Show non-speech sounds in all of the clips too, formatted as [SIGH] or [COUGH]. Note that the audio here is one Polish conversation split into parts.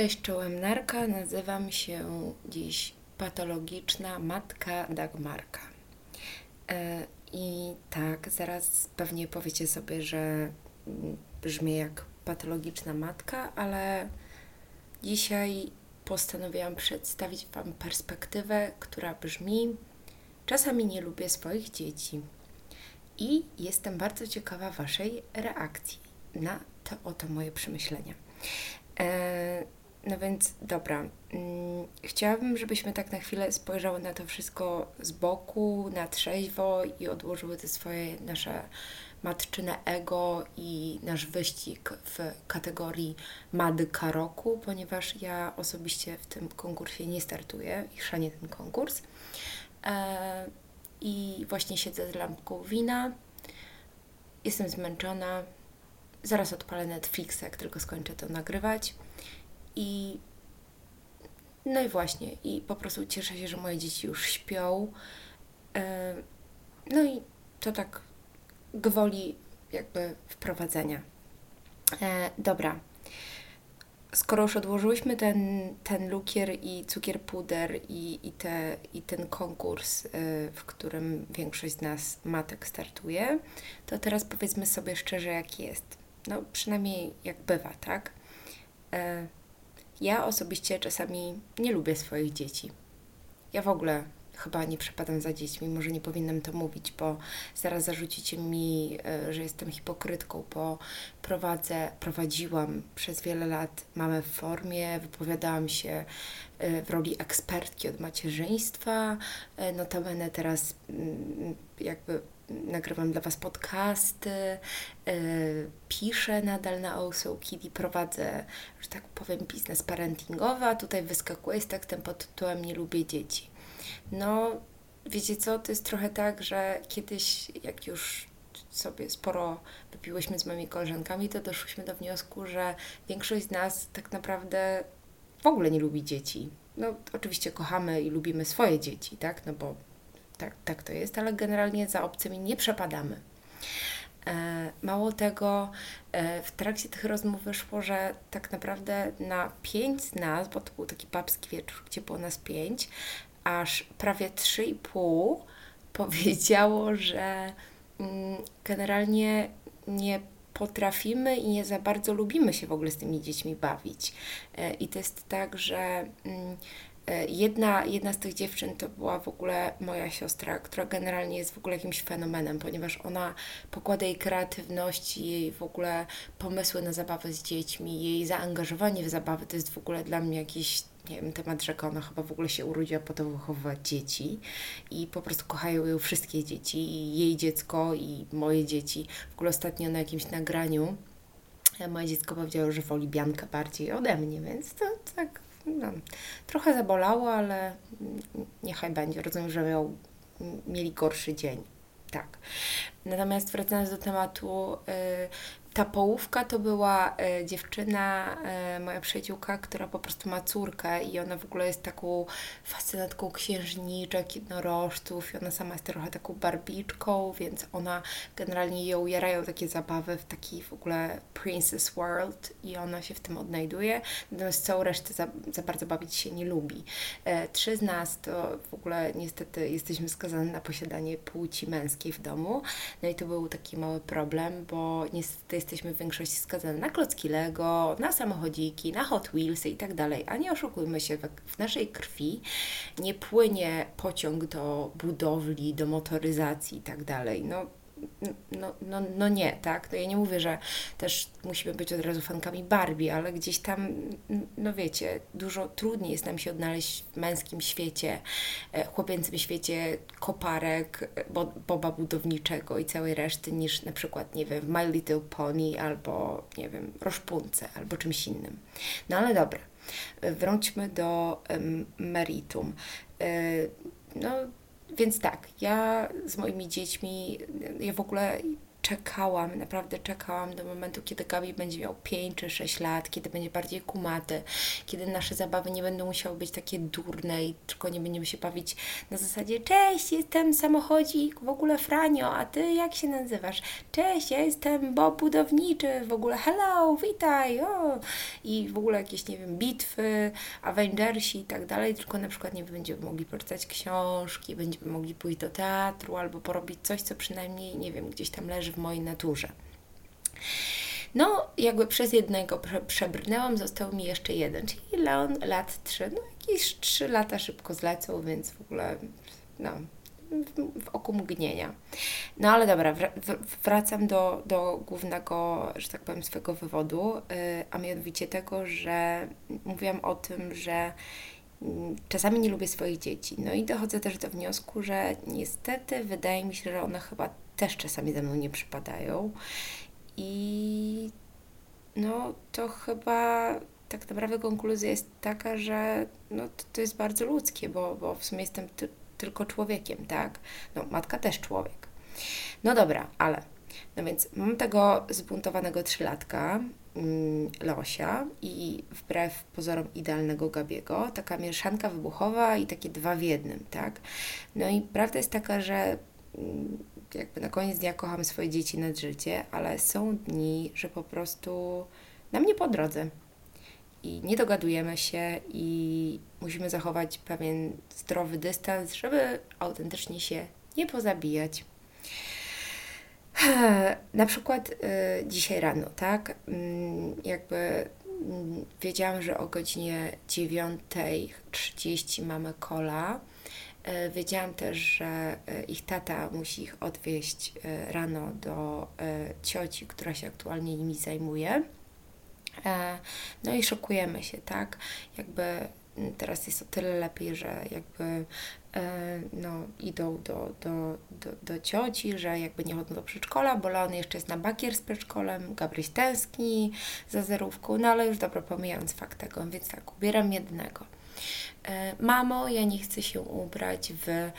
Cześć, czołem Narka. Nazywam się dziś patologiczna matka Dagmarka. E, I tak, zaraz pewnie powiecie sobie, że brzmi jak patologiczna matka, ale dzisiaj postanowiłam przedstawić Wam perspektywę, która brzmi: Czasami nie lubię swoich dzieci. I jestem bardzo ciekawa Waszej reakcji na te oto moje przemyślenia. E, no więc dobra. Mm, chciałabym, żebyśmy tak na chwilę spojrzały na to wszystko z boku, na trzeźwo i odłożyły te swoje nasze matczyne ego i nasz wyścig w kategorii Madyka roku, ponieważ ja osobiście w tym konkursie nie startuję i szanię ten konkurs. E, I właśnie siedzę z lampką wina. Jestem zmęczona. Zaraz odpalę Netflixa, jak tylko skończę to nagrywać. I no i właśnie, i po prostu cieszę się, że moje dzieci już śpią. No i to tak gwoli jakby wprowadzenia. E, dobra. Skoro już odłożyłyśmy ten, ten lukier i cukier puder i, i, te, i ten konkurs, y, w którym większość z nas matek startuje, to teraz powiedzmy sobie szczerze, jak jest. No, przynajmniej jak bywa, tak? Ja osobiście czasami nie lubię swoich dzieci. Ja w ogóle chyba nie przepadam za dziećmi, może nie powinnam to mówić, bo zaraz zarzucicie mi, e, że jestem hipokrytką, bo prowadzę, prowadziłam przez wiele lat mamę w formie, wypowiadałam się e, w roli ekspertki od macierzyństwa, e, notabene teraz mm, jakby nagrywam dla Was podcasty, yy, piszę nadal na Also Kitty, prowadzę, że tak powiem, biznes parentingowy, a tutaj wyskakuje z tekstem pod tytułem Nie lubię dzieci. No, wiecie co, to jest trochę tak, że kiedyś, jak już sobie sporo wypiłyśmy z moimi koleżankami, to doszłyśmy do wniosku, że większość z nas tak naprawdę w ogóle nie lubi dzieci. No, oczywiście kochamy i lubimy swoje dzieci, tak? No bo tak, tak to jest, ale generalnie za obcymi nie przepadamy. E, mało tego, e, w trakcie tych rozmów wyszło, że tak naprawdę na pięć z nas, bo to był taki babski wieczór, gdzie było nas pięć, aż prawie trzy i pół [LAUGHS] powiedziało, że mm, generalnie nie potrafimy i nie za bardzo lubimy się w ogóle z tymi dziećmi bawić. E, I to jest tak, że mm, jedna, jedna z tych dziewczyn to była w ogóle moja siostra, która generalnie jest w ogóle jakimś fenomenem, ponieważ ona pokłada jej kreatywność, jej w ogóle pomysły na zabawę z dziećmi, jej zaangażowanie w zabawy to jest w ogóle dla mnie jakiś nie wiem, temat rzeka, ona chyba w ogóle się urodziła po to wychowywać dzieci i po prostu kochają ją wszystkie dzieci, i jej dziecko i moje dzieci. W ogóle ostatnio na jakimś nagraniu e, moje dziecko powiedziało, że woli Biankę bardziej ode mnie, więc to tak no, trochę zabolało, ale niechaj będzie. Rozumiem, że miał, mieli gorszy dzień. Tak. Natomiast wracając do tematu, y, ta połówka to była e, dziewczyna, e, moja przyjaciółka, która po prostu ma córkę i ona w ogóle jest taką fascynatką księżniczek, jednorożców i ona sama jest trochę taką barbiczką, więc ona generalnie ją jarają takie zabawy w taki w ogóle Princess World i ona się w tym odnajduje, natomiast całą resztę za, za bardzo bawić się nie lubi. E, trzy z nas to w ogóle niestety jesteśmy skazane na posiadanie płci męskiej w domu, no i to był taki mały problem, bo niestety jesteśmy w większości skazane na klocki Lego, na samochodziki, na Hot Wheelsy i tak dalej. A nie oszukujmy się, w naszej krwi nie płynie pociąg do budowli, do motoryzacji i tak dalej. No, no, no, no nie, tak? No ja nie mówię, że też musimy być od razu fankami Barbie, ale gdzieś tam, no wiecie, dużo trudniej jest nam się odnaleźć w męskim świecie, e, chłopięcym świecie koparek, e, boba budowniczego i całej reszty niż na przykład, nie wiem, w My Little Pony albo, nie wiem, Roszpunce albo czymś innym. No ale dobra, wróćmy do um, meritum. E, no, więc tak, ja z moimi dziećmi, ja w ogóle czekałam, naprawdę czekałam do momentu, kiedy Gabi będzie miał 5 czy 6 lat, kiedy będzie bardziej kumaty, kiedy nasze zabawy nie będą musiały być takie durne i tylko nie będziemy się bawić na zasadzie cześć, jestem samochodzik, w ogóle Franio, a ty jak się nazywasz? Cześć, ja jestem Bob Budowniczy, w ogóle hello, witaj, o! I w ogóle jakieś, nie wiem, bitwy, Avengersi i tak dalej, tylko na przykład nie będziemy mogli przeczytać książki, będziemy mogli pójść do teatru albo porobić coś, co przynajmniej, nie wiem, gdzieś tam leży w mojej naturze. No, jakby przez jednego prze, przebrnęłam, został mi jeszcze jeden, czyli Leon lat 3. No, jakieś 3 lata szybko zlecą, więc w ogóle, no, w, w oku mgnienia. No ale dobra, wracam do, do głównego, że tak powiem, swojego wywodu, yy, a mianowicie tego, że mówiłam o tym, że mm, czasami nie lubię swoich dzieci. No i dochodzę też do wniosku, że niestety wydaje mi się, że one chyba też czasami ze mną nie przypadają. I no to chyba tak naprawdę konkluzja jest taka, że no, to, to jest bardzo ludzkie, bo, bo w sumie jestem ty, tylko człowiekiem, tak? No, matka też człowiek. No dobra, ale. No więc mam tego zbuntowanego trzylatka, mm, Losia i wbrew pozorom idealnego Gabiego, taka mieszanka wybuchowa i takie dwa w jednym, tak? No i prawda jest taka, że mm, jakby na koniec dnia kocham swoje dzieci nad życie, ale są dni, że po prostu nam nie po drodze. I nie dogadujemy się i musimy zachować pewien zdrowy dystans, żeby autentycznie się nie pozabijać. [SIGHS] Na przykład y, dzisiaj rano, tak? Y, jakby y, wiedziałam, że o godzinie 9.30 mamy kola wiedziałam też, że e, ich tata musi ich odwieźć e, rano do cioci, która się aktualnie nimi zajmuje. No i szokujemy się, tak? Jakby teraz jest o tyle lepiej, że jakby no, idą do, do, do, do cioci, że jakby nie chodzą do przedszkola, bo Leon jeszcze jest na bakier z przedszkolem, Gabryś tęskni za zerówką, no ale już dobra, pomijając fakt tego, więc tak, ubieram jednego. Mamo, ja nie chcę się ubrać w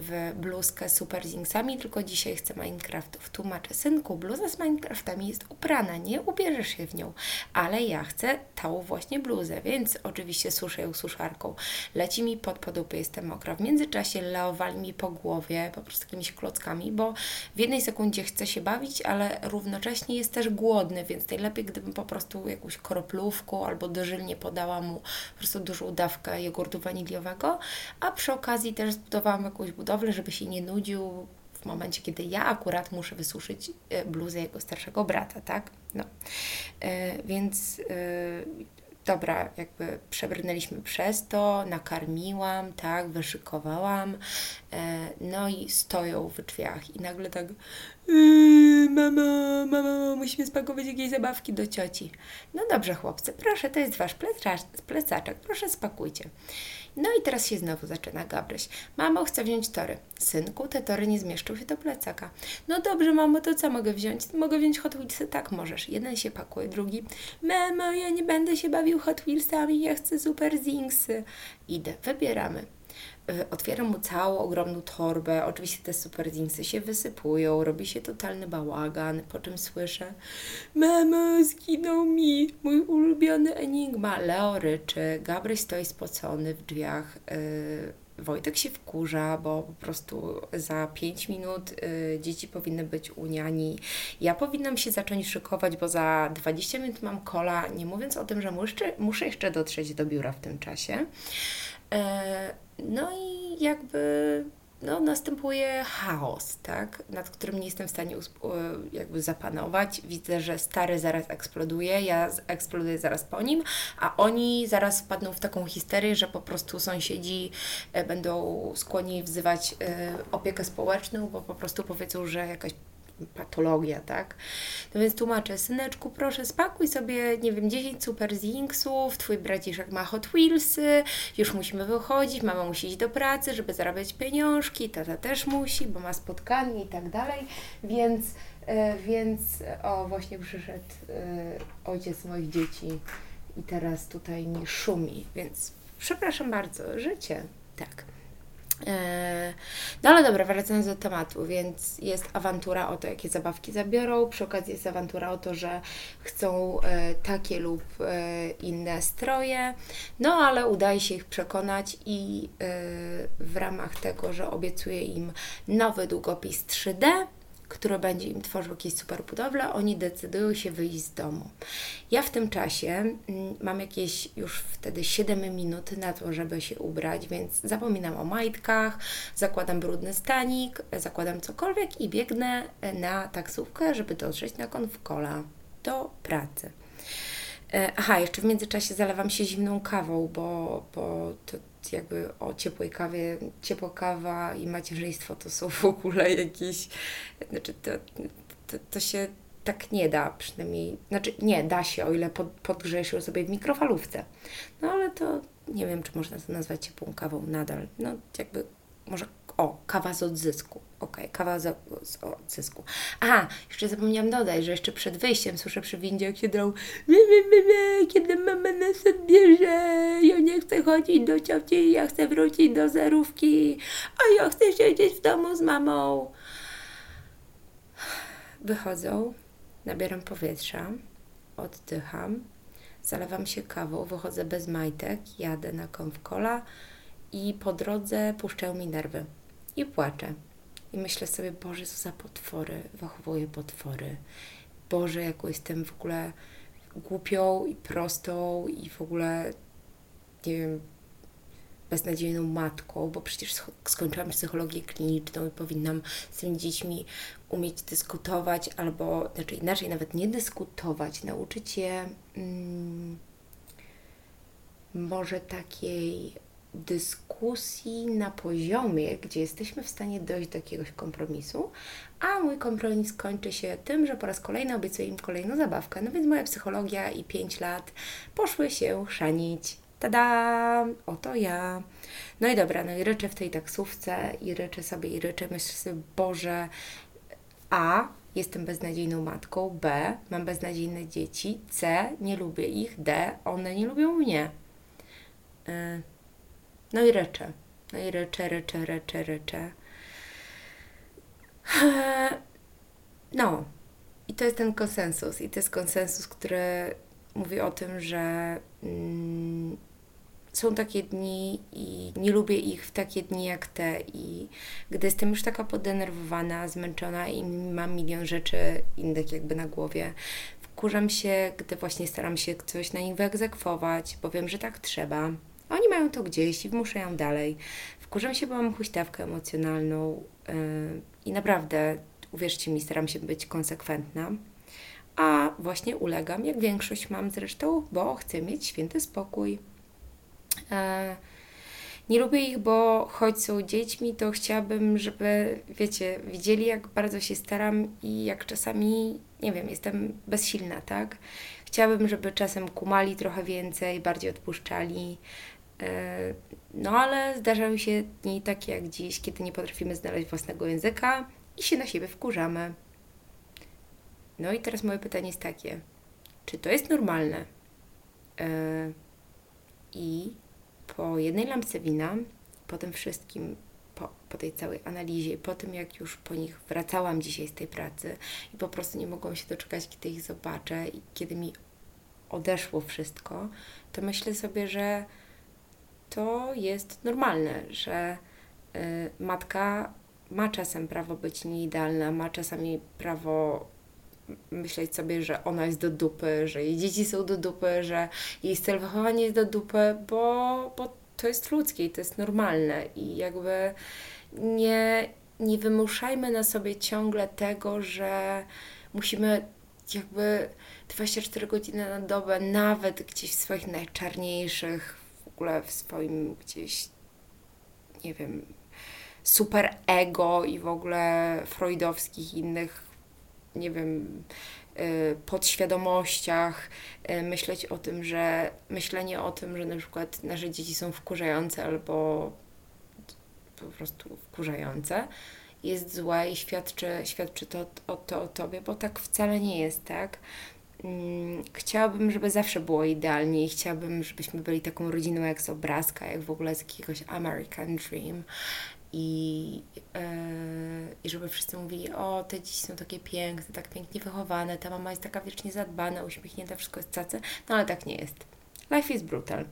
w bluzkę super zingsami, tylko dzisiaj chcę Minecraftów. Tłumaczę, synku, bluza z Minecraftami jest uprana, nie ubierzesz się w nią, ale ja chcę tą właśnie bluzę, więc oczywiście suszę ją suszarką. Leci mi pod podupy, jestem mokra. W międzyczasie leowali mi po głowie po prostu jakimiś klockami, bo w jednej sekundzie chce się bawić, ale równocześnie jest też głodny, więc najlepiej gdybym po prostu jakąś kroplówką albo dożylnie podała mu po prostu dużą dawkę jogurtu waniliowego, a przy okazji też też zbudowałam jakąś budowlę, żeby się nie nudził w momencie, kiedy ja akurat muszę wysuszyć e, bluzę jego starszego brata, tak? No. E, więc e, dobra, jakby przebrnęliśmy przez to, nakarmiłam, tak, wyszykowałam, no i stoją w drzwiach i nagle tak yy, mamo, mamo, musimy spakować jakieś zabawki do cioci. No dobrze chłopcy, proszę, to jest Wasz plecaczek, proszę spakujcie. No i teraz się znowu zaczyna Gabryś. Mamo, chcę wziąć tory. Synku, te tory nie zmieszczą się do plecaka. No dobrze, mamo, to co mogę wziąć? Mogę wziąć Hot Wheelsy? Tak, możesz. Jeden się pakuje, drugi. Mamo, ja nie będę się bawił Hot Wheelsami, ja chcę Super Zingsy. Idę, wybieramy. Y, otwieram mu całą ogromną torbę. Oczywiście te super zingsy się wysypują, robi się totalny bałagan, po czym słyszę Mamo, zginął mi mój ulubiony Enigma. Leo ryczy, Gabryś stoi spocony w drzwiach. Yy, Wojtek się wkurza, bo po prostu za 5 minut y, dzieci powinny być u niani. Ja powinnam się zacząć szykować, bo za 20 minut mam kola, nie mówiąc o tym, że muszę, muszę jeszcze dotrzeć do biura w tym czasie. E, no i jakby no, następuje chaos, tak, nad którym nie jestem w stanie jakby zapanować. Widzę, że stary zaraz eksploduje, ja eksploduję zaraz po nim, a oni zaraz wpadną w taką histerię, że po prostu sąsiedzi e, będą skłonni wzywać e, opiekę społeczną, bo po prostu powiedzą, że jakaś patologia, tak? No więc tłumaczę, syneczku, proszę spakuj sobie, nie wiem, 10 super zinksów, twój braciszek ma Hot Wheelsy, już musimy wychodzić, mama musi iść do pracy, żeby zarabiać pieniążki, tata też musi, bo ma spotkanie i tak dalej, więc, e, więc o, właśnie przyszedł e, ojciec moich dzieci i teraz tutaj mi szumi, więc przepraszam bardzo, życie, tak. E, no ale dobra, wracając do tematu, więc jest awantura o to, jakie zabawki zabiorą. Przy okazji jest awantura o to, że chcą e, takie lub e, inne stroje. No ale udaje się ich przekonać i w ramach tego, że obiecuję im nowy długopis 3D, które będzie im tworzył jakieś super budowle, oni decydują się wyjść z domu. Ja w tym czasie mm, mam jakieś już wtedy 7 minut na to, żeby się ubrać, więc zapominam o majtkach, zakładam brudny stanik, zakładam cokolwiek i biegnę na taksówkę, żeby dotrzeć na konfkola do pracy. E, aha, jeszcze w międzyczasie zalewam się zimną kawą, bo, bo to jakby o ciepłej kawie, ciepła kawa i macierzyństwo to są w ogóle jakieś, znaczy to, to, to się tak nie da, przynajmniej, znaczy nie, da się, o ile pod, podgrzejesz ją sobie w mikrofalówce. No ale to nie wiem, czy można to nazwać ciepłą kawą nadal. No jakby może o, kawa z odzysku. Okej, okay, kawa z, z odzysku. Aha, jeszcze zapomniałam dodać, że jeszcze przed wyjściem słyszę przy windzie, jak się drą kiedy mama nas odbierze, ja nie chcę chodzić do cioci, ja chcę wrócić do zerówki, a ja chcę siedzieć w domu z mamą. Wychodzą, nabieram powietrza, oddycham, zalewam się kawą, wychodzę bez majtek, jadę na konfkola i po drodze puszczają mi nerwy i płaczę. I myślę sobie, Boże, co za potwory, wychowuję potwory. Boże, jaką jestem w ogóle głupią i prostą i w ogóle, nie wiem, beznadziejną matką, bo przecież skończyłam psychologię kliniczną i powinnam z tymi dziećmi umieć dyskutować, albo znaczy inaczej, nawet nie dyskutować, nauczyć je mm, może takiej dyskusji na poziomie, gdzie jesteśmy w stanie dojść do jakiegoś kompromisu, a mój kompromis kończy się tym, że po raz kolejny obiecuję im kolejną zabawkę. No więc moja psychologia i 5 lat poszły się chrzanić. Tada! Oto ja. No i dobra, no i ryczę w tej taksówce i ryczę sobie i ryczę. Myślę sobie, Boże, A, jestem beznadziejną matką, B, mam beznadziejne dzieci, C, nie lubię ich, D, one nie lubią mnie. Y no i ryczę. No i ryczę, ryczę, ryczę, ryczę. No. I to jest ten konsensus. I to jest konsensus, który mówi o tym, że mm, są takie dni i nie lubię ich w takie dni jak te. I gdy jestem już taka podenerwowana, zmęczona i mam milion rzeczy innych jakby na głowie, wkurzam się, gdy właśnie staram się coś na nich wyegzekwować, bo wiem, że tak trzeba oni mają to gdzieś i muszę ją dalej. Wkurzam się, bo mam huśtawkę emocjonalną yy, i naprawdę, uwierzcie mi, staram się być konsekwentna. A właśnie ulegam, jak większość mam zresztą, bo chcę mieć święty spokój. Yy, nie lubię ich, bo choć są dziećmi, to chciałabym, żeby, wiecie, widzieli, jak bardzo się staram i jak czasami, nie wiem, jestem bezsilna, tak? Chciałabym, żeby czasem kumali trochę więcej, bardziej odpuszczali, E, no ale zdarzały się dni takie jak dziś, kiedy nie potrafimy znaleźć własnego języka i się na siebie wkurzamy. No i teraz moje pytanie jest takie: czy to jest normalne? E, I po jednej lampce wina, po tym wszystkim, po, po tej całej analizie, po tym jak już po nich wracałam dzisiaj z tej pracy i po prostu nie mogłam się doczekać, kiedy ich zobaczę i kiedy mi odeszło wszystko, to myślę sobie, że to jest normalne, że y, matka ma czasem prawo być nieidealna, ma czasami prawo myśleć sobie, że ona jest do dupy, że jej dzieci są do dupy, że jej styl wychowania jest do dupy, bo, bo to jest ludzkie i to jest normalne. I jakby nie, nie wymuszajmy na sobie ciągle tego, że musimy jakby 24 godziny na dobę, nawet gdzieś w swoich najczarniejszych ogóle w swoim gdzieś, nie wiem, super ego i w ogóle freudowskich innych, nie wiem, y, podświadomościach y, myśleć o tym, że myślenie o tym, że na przykład nasze dzieci są wkurzające albo po prostu wkurzające jest złe i świadczy, świadczy to o, to o tobie, bo tak wcale nie jest, tak? Mm, chciałabym, żeby zawsze było idealnie i chciałabym, żebyśmy byli taką rodziną jak z obrazka, jak w ogóle z jakiegoś American Dream. I, yy, I żeby wszyscy mówili, o, te dzieci są takie piękne, tak pięknie wychowane, ta mama jest taka wiecznie zadbana, uśmiechnięta, wszystko jest cace. No ale tak nie jest. Life is brutal.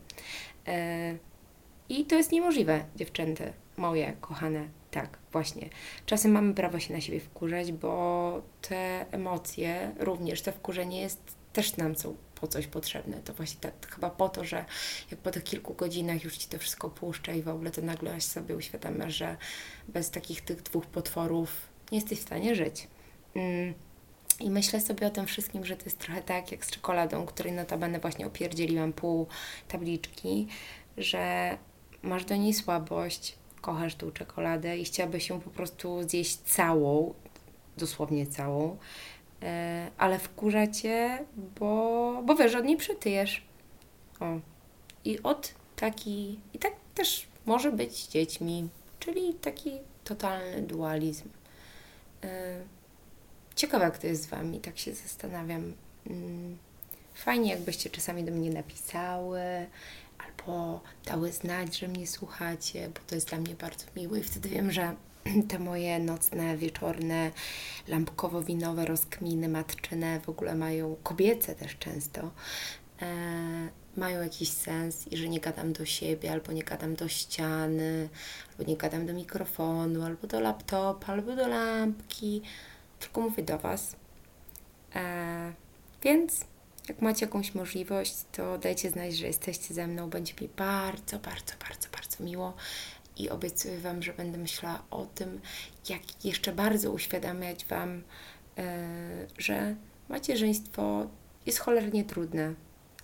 Yy, I to jest niemożliwe, dziewczęty moje, kochane. Tak, właśnie. Czasem mamy prawo się na siebie wkurzać, bo te emocje, również to wkurzenie jest też nam są po coś potrzebne. To właśnie tak, chyba po to, że jak po tych kilku godzinach już Ci to wszystko puszcza i w ogóle to nagle sobie uświadamiasz, że bez takich tych dwóch potworów nie jesteś w stanie żyć. Mm. I myślę sobie o tym wszystkim, że to jest trochę tak jak z czekoladą, której notabene właśnie opierdzieliłam pół tabliczki, że masz do niej słabość, kochasz tą czekoladę i chciałabyś ją po prostu zjeść całą, dosłownie całą, e, ale wkurza Cię, bo, bo wiesz, od niej przytyjesz. O. I od taki, i tak też może być z dziećmi, czyli taki totalny dualizm. E, ciekawe, jak to jest z Wami, tak się zastanawiam. Mm, fajnie, jakbyście czasami do mnie napisały, albo dały znać, że mnie słuchacie, bo to jest dla mnie bardzo miłe i wtedy wiem, że [CLEARS THROAT] te moje nocne, wieczorne, lampkowo-winowe rozkminy matczyne w ogóle mają, kobiece też często, e, mają jakiś sens i że nie gadam do siebie, albo nie gadam do ściany, albo nie gadam do mikrofonu, albo do laptopa, albo do lampki, tylko mówię do Was. E, więc jak macie jakąś możliwość, to dajcie znać, że jesteście ze mną. Będzie mi bardzo, bardzo, bardzo, bardzo miło. I obiecuję Wam, że będę myślała o tym, jak jeszcze bardzo uświadamiać Wam, yy, że macierzyństwo jest cholernie trudne.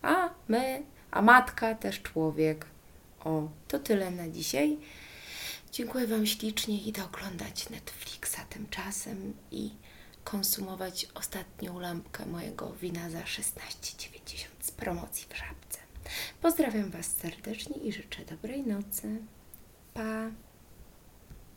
A my, a matka też człowiek. O, to tyle na dzisiaj. Dziękuję Wam ślicznie i do oglądać Netflixa tymczasem i konsumować ostatnią lampkę mojego wina za 16,90 z promocji w Żabce. Pozdrawiam Was serdecznie i życzę dobrej nocy. Pa!